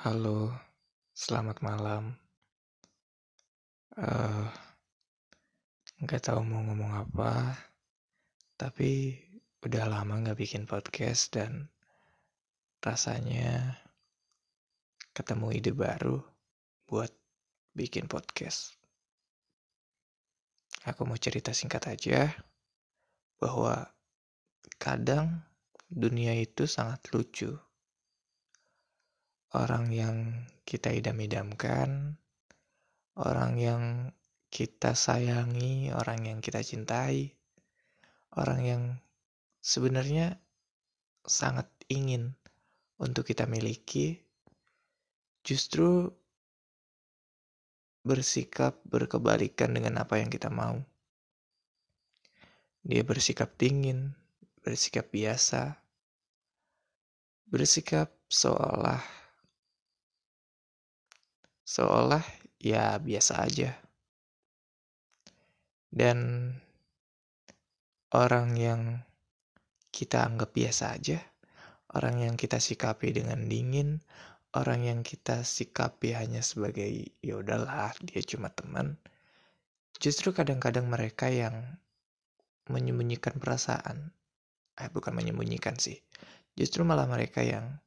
Halo, selamat malam. Eh, nggak tahu mau ngomong apa, tapi udah lama nggak bikin podcast dan rasanya ketemu ide baru buat bikin podcast. Aku mau cerita singkat aja bahwa kadang dunia itu sangat lucu. Orang yang kita idam-idamkan, orang yang kita sayangi, orang yang kita cintai, orang yang sebenarnya sangat ingin untuk kita miliki, justru bersikap berkebalikan dengan apa yang kita mau. Dia bersikap dingin, bersikap biasa, bersikap seolah seolah ya biasa aja. Dan orang yang kita anggap biasa aja, orang yang kita sikapi dengan dingin, orang yang kita sikapi hanya sebagai ya udahlah dia cuma teman. Justru kadang-kadang mereka yang menyembunyikan perasaan. Eh bukan menyembunyikan sih. Justru malah mereka yang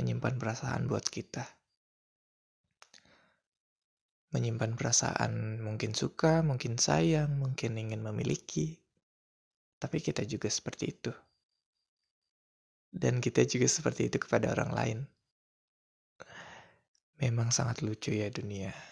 menyimpan perasaan buat kita menyimpan perasaan mungkin suka, mungkin sayang, mungkin ingin memiliki. Tapi kita juga seperti itu. Dan kita juga seperti itu kepada orang lain. Memang sangat lucu ya dunia.